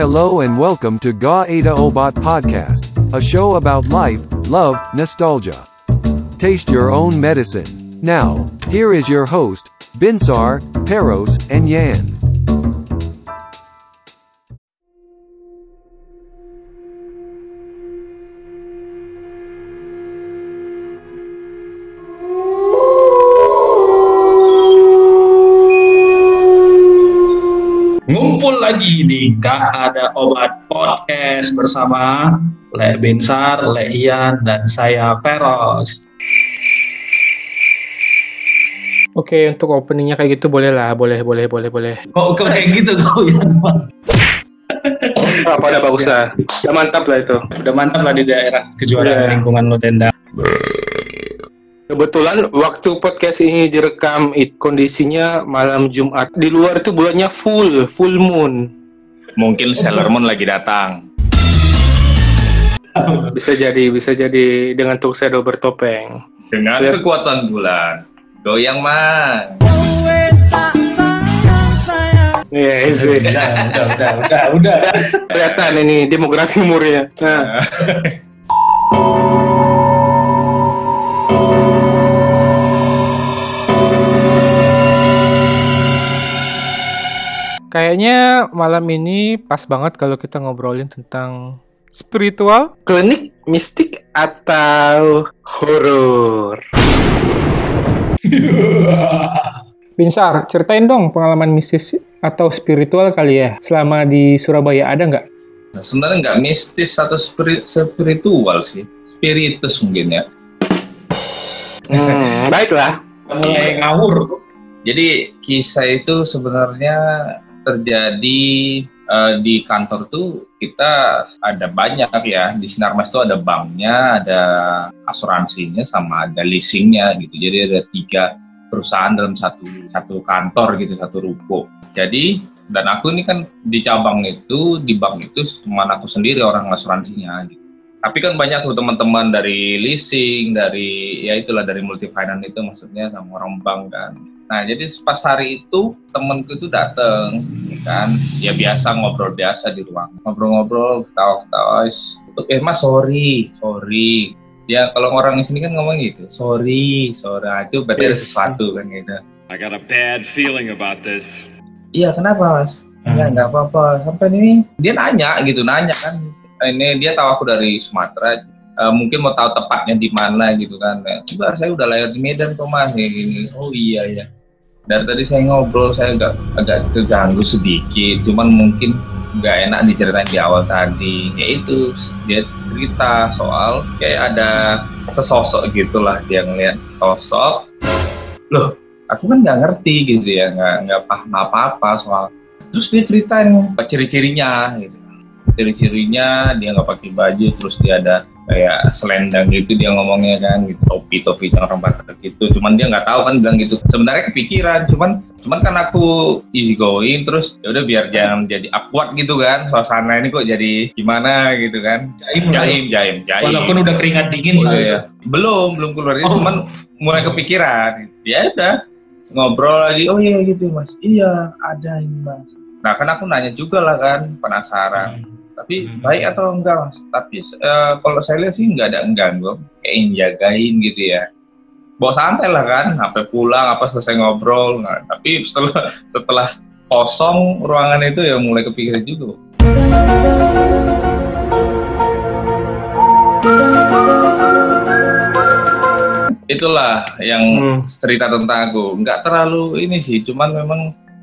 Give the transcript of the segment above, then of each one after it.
Hello and welcome to Ga Ada Obat Podcast, a show about life, love, nostalgia. Taste your own medicine. Now, here is your host, Binsar, Peros, and Yan. Lagi di Gak Ada Obat Podcast bersama Le Binsar, Le Ian, dan saya Peros. Oke, untuk openingnya kayak gitu boleh lah, boleh, boleh, boleh, boleh. Kok kok kayak gitu kau Ian? Ah, pada bagus lah. Udah mantap lah itu. Udah mantap lah di daerah kejuaraan Udah. lingkungan lo Denda. Kebetulan waktu podcast ini direkam, it, kondisinya malam Jumat. Di luar itu bulannya full, full moon. Mungkin Sailor Moon lagi datang. Bisa jadi, bisa jadi dengan tuxedo bertopeng. Dengan Ya. kekuatan bulan. Goyang mah. Yes, Udah, udah, udah, udah, udah. kelihatan ini demografi umurnya. Nah, kayaknya malam ini pas banget kalau kita ngobrolin tentang spiritual, klinik, mistik, atau horor. Binsar, ceritain dong pengalaman mistis atau spiritual kali ya selama di Surabaya ada nggak? Nah, sebenarnya nggak mistis atau spiri- spiritual sih. Spiritus mungkin ya. Hmm, baiklah. Mulai ngawur. Jadi kisah itu sebenarnya terjadi eh, di kantor tuh kita ada banyak ya di Sinarmas tuh ada banknya, ada asuransinya, sama ada leasingnya gitu. Jadi ada tiga perusahaan dalam satu satu kantor gitu, satu ruko. Jadi dan aku ini kan di cabang itu di bank itu cuma aku sendiri orang asuransinya gitu. Tapi kan banyak tuh teman-teman dari leasing, dari ya itulah dari multi finance itu maksudnya sama orang bank kan. Nah, jadi pas hari itu temenku itu dateng, kan? Ya biasa ngobrol biasa di ruang. Ngobrol-ngobrol, ketawa-ketawa. "Is, Eh mas, sorry, sorry. Ya kalau orang di sini kan ngomong gitu, sorry, sorry. Nah, itu berarti ada sesuatu kan gitu. I got a bad feeling about this. Iya, kenapa mas? Ya nggak apa-apa. Sampai ini dia nanya gitu, nanya kan. Ini dia tahu aku dari Sumatera. Eh, mungkin mau tahu tepatnya di mana gitu kan. Coba saya udah lahir di Medan kok mas. Kayak gini. Oh iya ya. Dari tadi saya ngobrol, saya agak agak keganggu sedikit. Cuman mungkin nggak enak diceritain di awal tadi. Yaitu dia cerita soal kayak ada sesosok gitulah dia ngeliat sosok. Loh, aku kan nggak ngerti gitu ya, nggak nggak paham apa-apa soal terus dia ceritain apa ciri-cirinya gitu ciri-cirinya dia nggak pakai baju terus dia ada kayak selendang gitu dia ngomongnya kan gitu. Topi topi orang Batak gitu. Cuman dia nggak tahu kan bilang gitu. Sebenarnya kepikiran cuman cuman kan aku easy going terus ya udah biar jangan jadi awkward gitu kan. Suasana ini kok jadi gimana gitu kan. Jaim, jaim jaim jaim. Walaupun udah keringat dingin Oh, saya. iya. belum belum keluar itu. Oh. cuman mulai kepikiran. Ya udah ngobrol lagi. Oh iya gitu mas. Iya ada ini mas. Nah kan aku nanya juga lah kan penasaran tapi Hmm. baik atau enggak mas tapi eh, kalau saya lihat sih nggak ada enggak kayak jagain gitu ya bawa santai lah kan sampai pulang apa selesai ngobrol nah, tapi setelah setelah kosong ruangan itu ya mulai kepikiran juga itulah yang Hmm. cerita tentang aku nggak terlalu ini sih cuman memang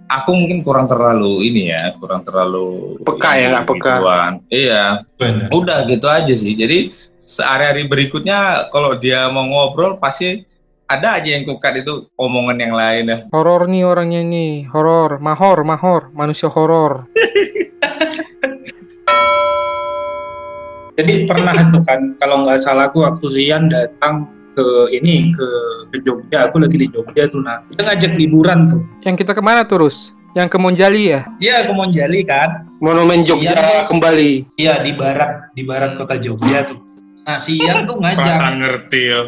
aku mungkin kurang terlalu ini ya kurang terlalu Peka ya, nggak peka. gituan. iya Bener. udah gitu aja sih jadi sehari-hari berikutnya kalau dia mau ngobrol pasti ada aja yang kukat itu omongan yang lain ya Horor nih orangnya nih, horor, mahor, mahor, manusia horor. Jadi pernah tuh kan, kalau nggak salah aku waktu Zian datang ke ini ke, ke Jogja, aku lagi di Jogja tuh nah. Kita ngajak liburan tuh. Yang kita ke mana terus? Yang ke Monjali ya? Dia ke Monjali kan, Monumen Jogja Iya. kembali. iya di barat di barat kota Jogja tuh. Nah si Ian tuh ngajak. perasaan ngerti ya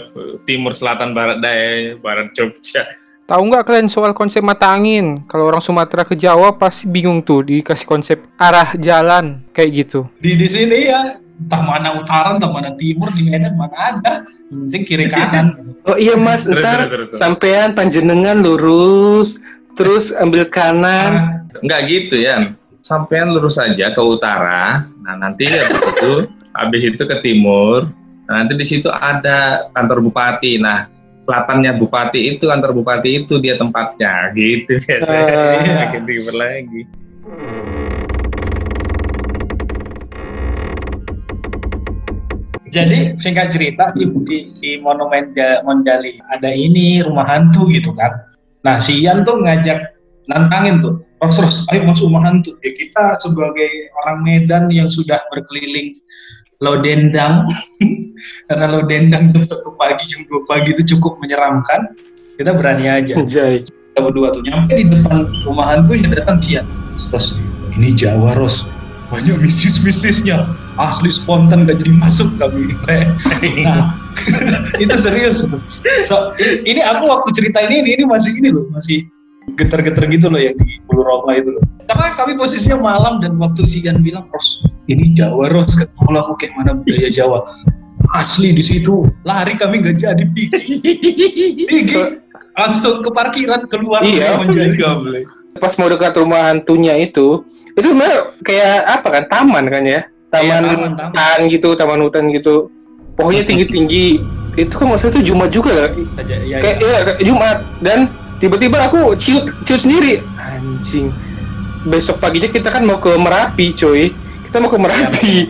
timur selatan barat daya barat Jogja Tahu nggak kalian soal konsep mata angin? Kalau orang Sumatera ke Jawa pasti bingung tuh dikasih konsep arah jalan kayak gitu. Di di sini ya entah mana utara, entah mana timur, di Medan mana ada. Yang penting kiri kanan. Oh iya mas, ntar sampean panjenengan lurus, terus ambil kanan. Nah, Enggak gitu ya. Sampean lurus saja ke utara. Nah, nanti habis itu habis itu ke timur. Nah, nanti di situ ada kantor bupati. Nah, selatannya bupati itu kantor bupati itu dia tempatnya gitu biasanya. Ah. Gitu lagi. Jadi singkat cerita di, di, di monumen Monjali ada ini rumah hantu gitu kan. Nah si Ian tuh ngajak nantangin tuh, Ros Ros, ayo masuk rumah hantu. Ya kita sebagai orang Medan yang sudah berkeliling Lodendang, karena Lodendang jam satu pagi jam 2 pagi itu cukup menyeramkan. Kita berani aja. Jai. Kita berdua tuh nyampe di depan rumah hantu ya datang Cian. Terus ini Jawa Ros, banyak mistis-mistisnya. Asli spontan gak jadi masuk kami. Nah, itu serius. So, ini aku waktu cerita ini, ini, ini masih ini loh, masih getar-getar gitu loh yang di Pulau Roma itu loh. Karena kami posisinya malam dan waktu si Ian bilang, Ros, ini Jawa Ros, ketemu aku kayak mana budaya Jawa. Asli di situ lari kami gak jadi. Pigi So- langsung ke parkiran keluar Iya, menjadi Pas mau dekat rumah hantunya itu, itu sebenarnya kayak apa kan? Taman kan ya? Taman, Iya, taman, taman. hutan gitu, taman hutan gitu. Pokoknya tinggi-tinggi. itu kan maksudnya itu Jumat juga lah. ya, Kayak ya. iya, kayak Jumat dan tiba-tiba aku ciut ciut sendiri. Anjing. Besok paginya kita kan mau ke Merapi, coy. Kita mau ke Merapi.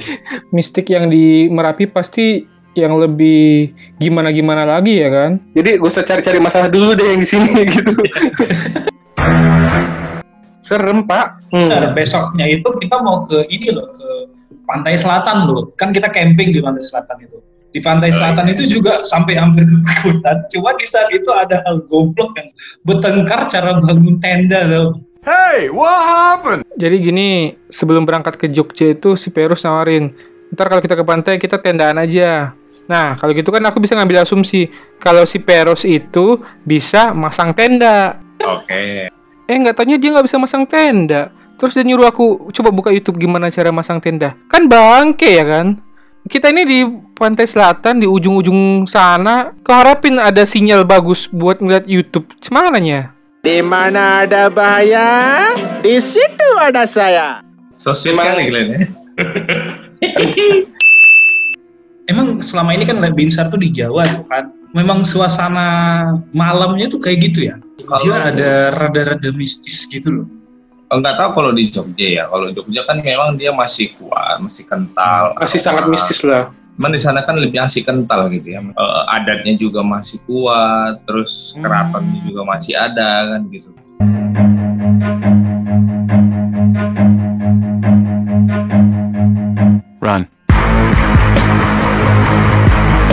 Mistik yang di Merapi pasti yang lebih gimana-gimana lagi ya kan? Jadi gak usah cari-cari masalah dulu deh yang di sini gitu. Serem, Pak. Hmm. Nah, besoknya itu kita mau ke ini loh ke pantai selatan loh kan kita camping di pantai selatan itu di pantai selatan itu juga sampai hampir ketakutan cuma di saat itu ada hal goblok yang bertengkar cara bangun tenda loh Jadi gini, sebelum berangkat ke Jogja itu si Perus nawarin, ntar kalau kita ke pantai kita tendaan aja. Nah, kalau gitu kan aku bisa ngambil asumsi kalau si Peros itu bisa masang tenda. Oke. Eh, nggak tanya dia nggak bisa masang tenda. Terus dia nyuruh aku coba buka YouTube gimana cara masang tenda. Kan bangke ya kan? Kita ini di pantai selatan di ujung-ujung sana, keharapin ada sinyal bagus buat ngeliat YouTube. Semananya? Di mana ada bahaya, di situ ada saya. Sosial kali kalian ya. emang selama ini kan Binsar tuh di Jawa tuh kan memang suasana malamnya tuh kayak gitu ya dia Kalau- ada rada-rada mistis gitu loh Enggak tahu kalau di Jogja ya. Kalau di Jogja kan memang dia masih kuat, masih kental. Masih sangat mistis lah. Cuman di sana kan lebih asik kental gitu ya. Eh, adatnya juga masih kuat, terus Hmm. keratonnya juga masih ada kan gitu. Run.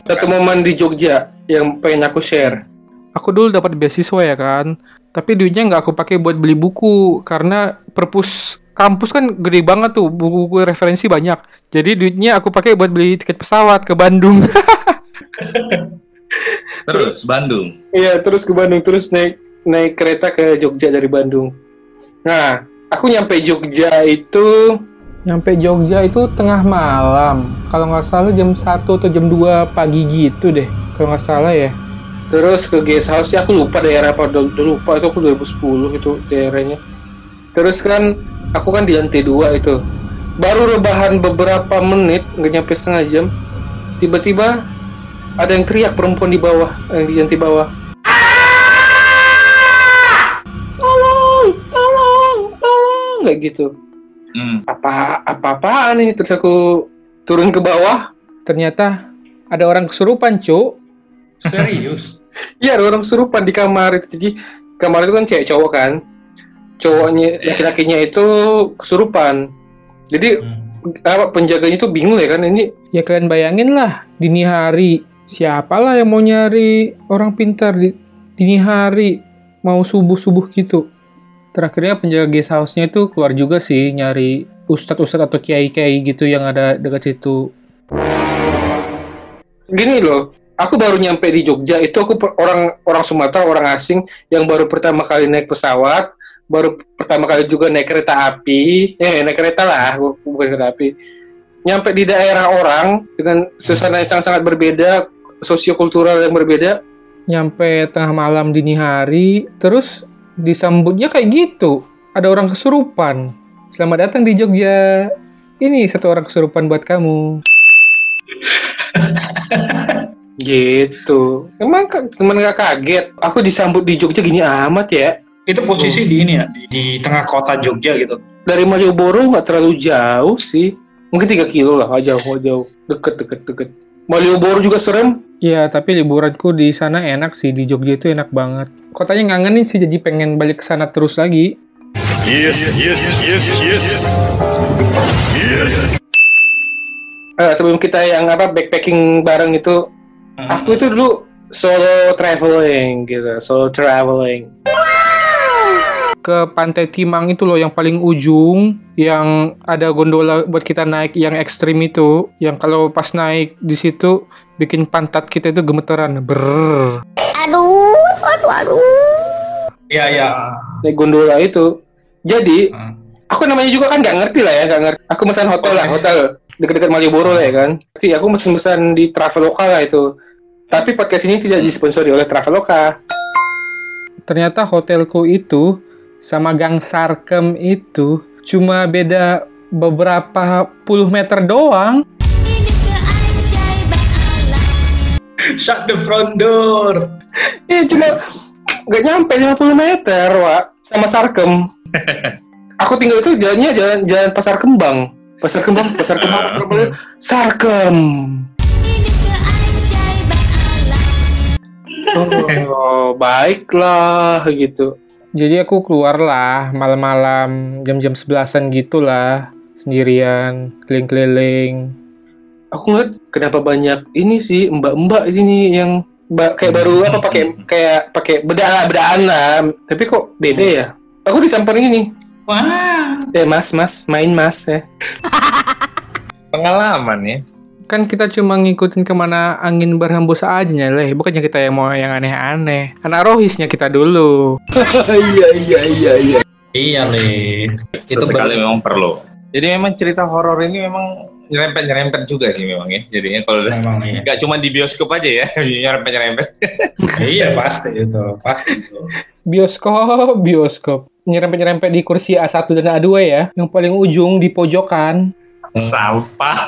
Satu momen di Jogja yang pengen aku share. Aku dulu dapat beasiswa ya kan, tapi duitnya nggak aku pakai buat beli buku karena perpus kampus kan gede banget tuh, buku-buku referensi banyak. Jadi duitnya aku pakai buat beli tiket pesawat ke Bandung. Terus Bandung. Iya, terus ke Bandung, terus naik naik kereta ke Jogja dari Bandung. Nah, aku nyampe Jogja itu nyampe Jogja itu tengah malam. Kalau nggak salah jam 1 atau jam 2 pagi gitu deh. Kalau nggak salah ya. Terus ke guest house ya aku lupa daerah apa udah, udah lupa itu aku 2010 itu daerahnya. Terus kan aku kan di lantai dua itu. Baru rebahan beberapa menit nggak nyampe setengah jam. Tiba-tiba ada yang teriak perempuan di bawah, yang di lantai bawah. Tolong, tolong, tolong, kayak gitu. Hmm. Apa apa-apaan nih? Terus aku turun ke bawah. Ternyata ada orang kesurupan, Cuk. Serius? Iya, ada orang kesurupan di kamar itu. Jadi kamar itu kan cewek cowok kan. Cowoknya, laki-lakinya itu kesurupan. Jadi apa penjaganya itu bingung ya kan? Ini ya kalian bayangin lah dini hari. Siapalah yang mau nyari orang pintar di dini hari? Mau subuh subuh gitu. Terakhirnya penjaga guest house-nya itu keluar juga sih nyari ustadz-ustadz atau kiai-kiai gitu yang ada dekat situ. Gini loh aku baru nyampe di Jogja itu aku orang orang Sumatera orang asing yang baru pertama kali naik pesawat baru pertama kali juga naik kereta api. Eh naik kereta lah bu- bukan kereta api. Nyampe di daerah orang dengan suasana yang sangat sangat berbeda sosiokultural yang berbeda nyampe tengah malam dini hari terus disambutnya kayak gitu. Ada orang kesurupan. Selamat datang di Jogja. Ini satu orang kesurupan buat kamu gitu emang emang gak kaget aku disambut di Jogja gini amat ya Itu posisi di ini ya, di, di tengah kota Jogja gitu. dari Malioboro nggak terlalu jauh sih mungkin 3 kilo lah nggak jauh jauh deket deket deket Malioboro juga serem Iya, tapi liburanku di sana enak sih. Di Jogja itu enak banget. Kotanya ngangenin sih, jadi pengen balik ke sana terus lagi. Yes, yes, yes, yes. Yes. Eh, sebelum kita yang apa backpacking bareng itu, aku itu dulu solo traveling gitu, solo traveling. Ke Pantai Timang itu loh yang paling ujung, yang ada gondola buat kita naik yang ekstrim itu, yang kalau pas naik di situ bikin pantat kita itu gemeteran, ber. Iya, iya. Naik gondola itu. Jadi, Hmm. aku namanya juga kan nggak ngerti lah ya, nggak ngerti. Aku pesan hotel lah, hotel dekat-dekat Malioboro lah ya kan. Jadi aku mesen-mesen di Traveloka lah itu. Tapi podcast ini tidak disponsori oleh Traveloka. Ternyata hotelku itu sama Gang Sarkem itu cuma beda beberapa puluh meter doang. Shut the front door. Iya cuma nggak nyampe 50 meter, Wak. Sama Sarkem. Aku tinggal itu jalannya jalan jalan Pasar Kembang. Pasar Kembang, Pasar Kembang, Pasar Kembang, Sarkem. Oh, baiklah gitu. Jadi aku keluarlah malam-malam jam-jam sebelasan gitulah sendirian keliling-keliling. Aku ngeliat kenapa banyak ini sih mbak-mbak ini yang mbak kayak baru apa pakai kayak pakai bedaan bedaan lah. Tapi kok beda ya? Aku disamperin ini. Wah. Eh mas mas main mas ya. Pengalaman ya. Kan kita cuma ngikutin ke mana angin berhembus aja leh. Bukannya kita yang mau yang aneh-aneh. Anak rohisnya kita dulu. Iya, Le. Itu Sesekali benar. memang perlu. Jadi memang cerita horor ini memang nyerempet-nyerempet juga sih memang ya. Jadinya kalau Memang iya. cuma di bioskop aja ya, nyerempet-nyerempet. iya, pasti itu. Pasti itu. Bioskop, bioskop. Nyerempet-nyerempet di kursi A1 dan A2 ya. Yang paling ujung di pojokan. Sampah.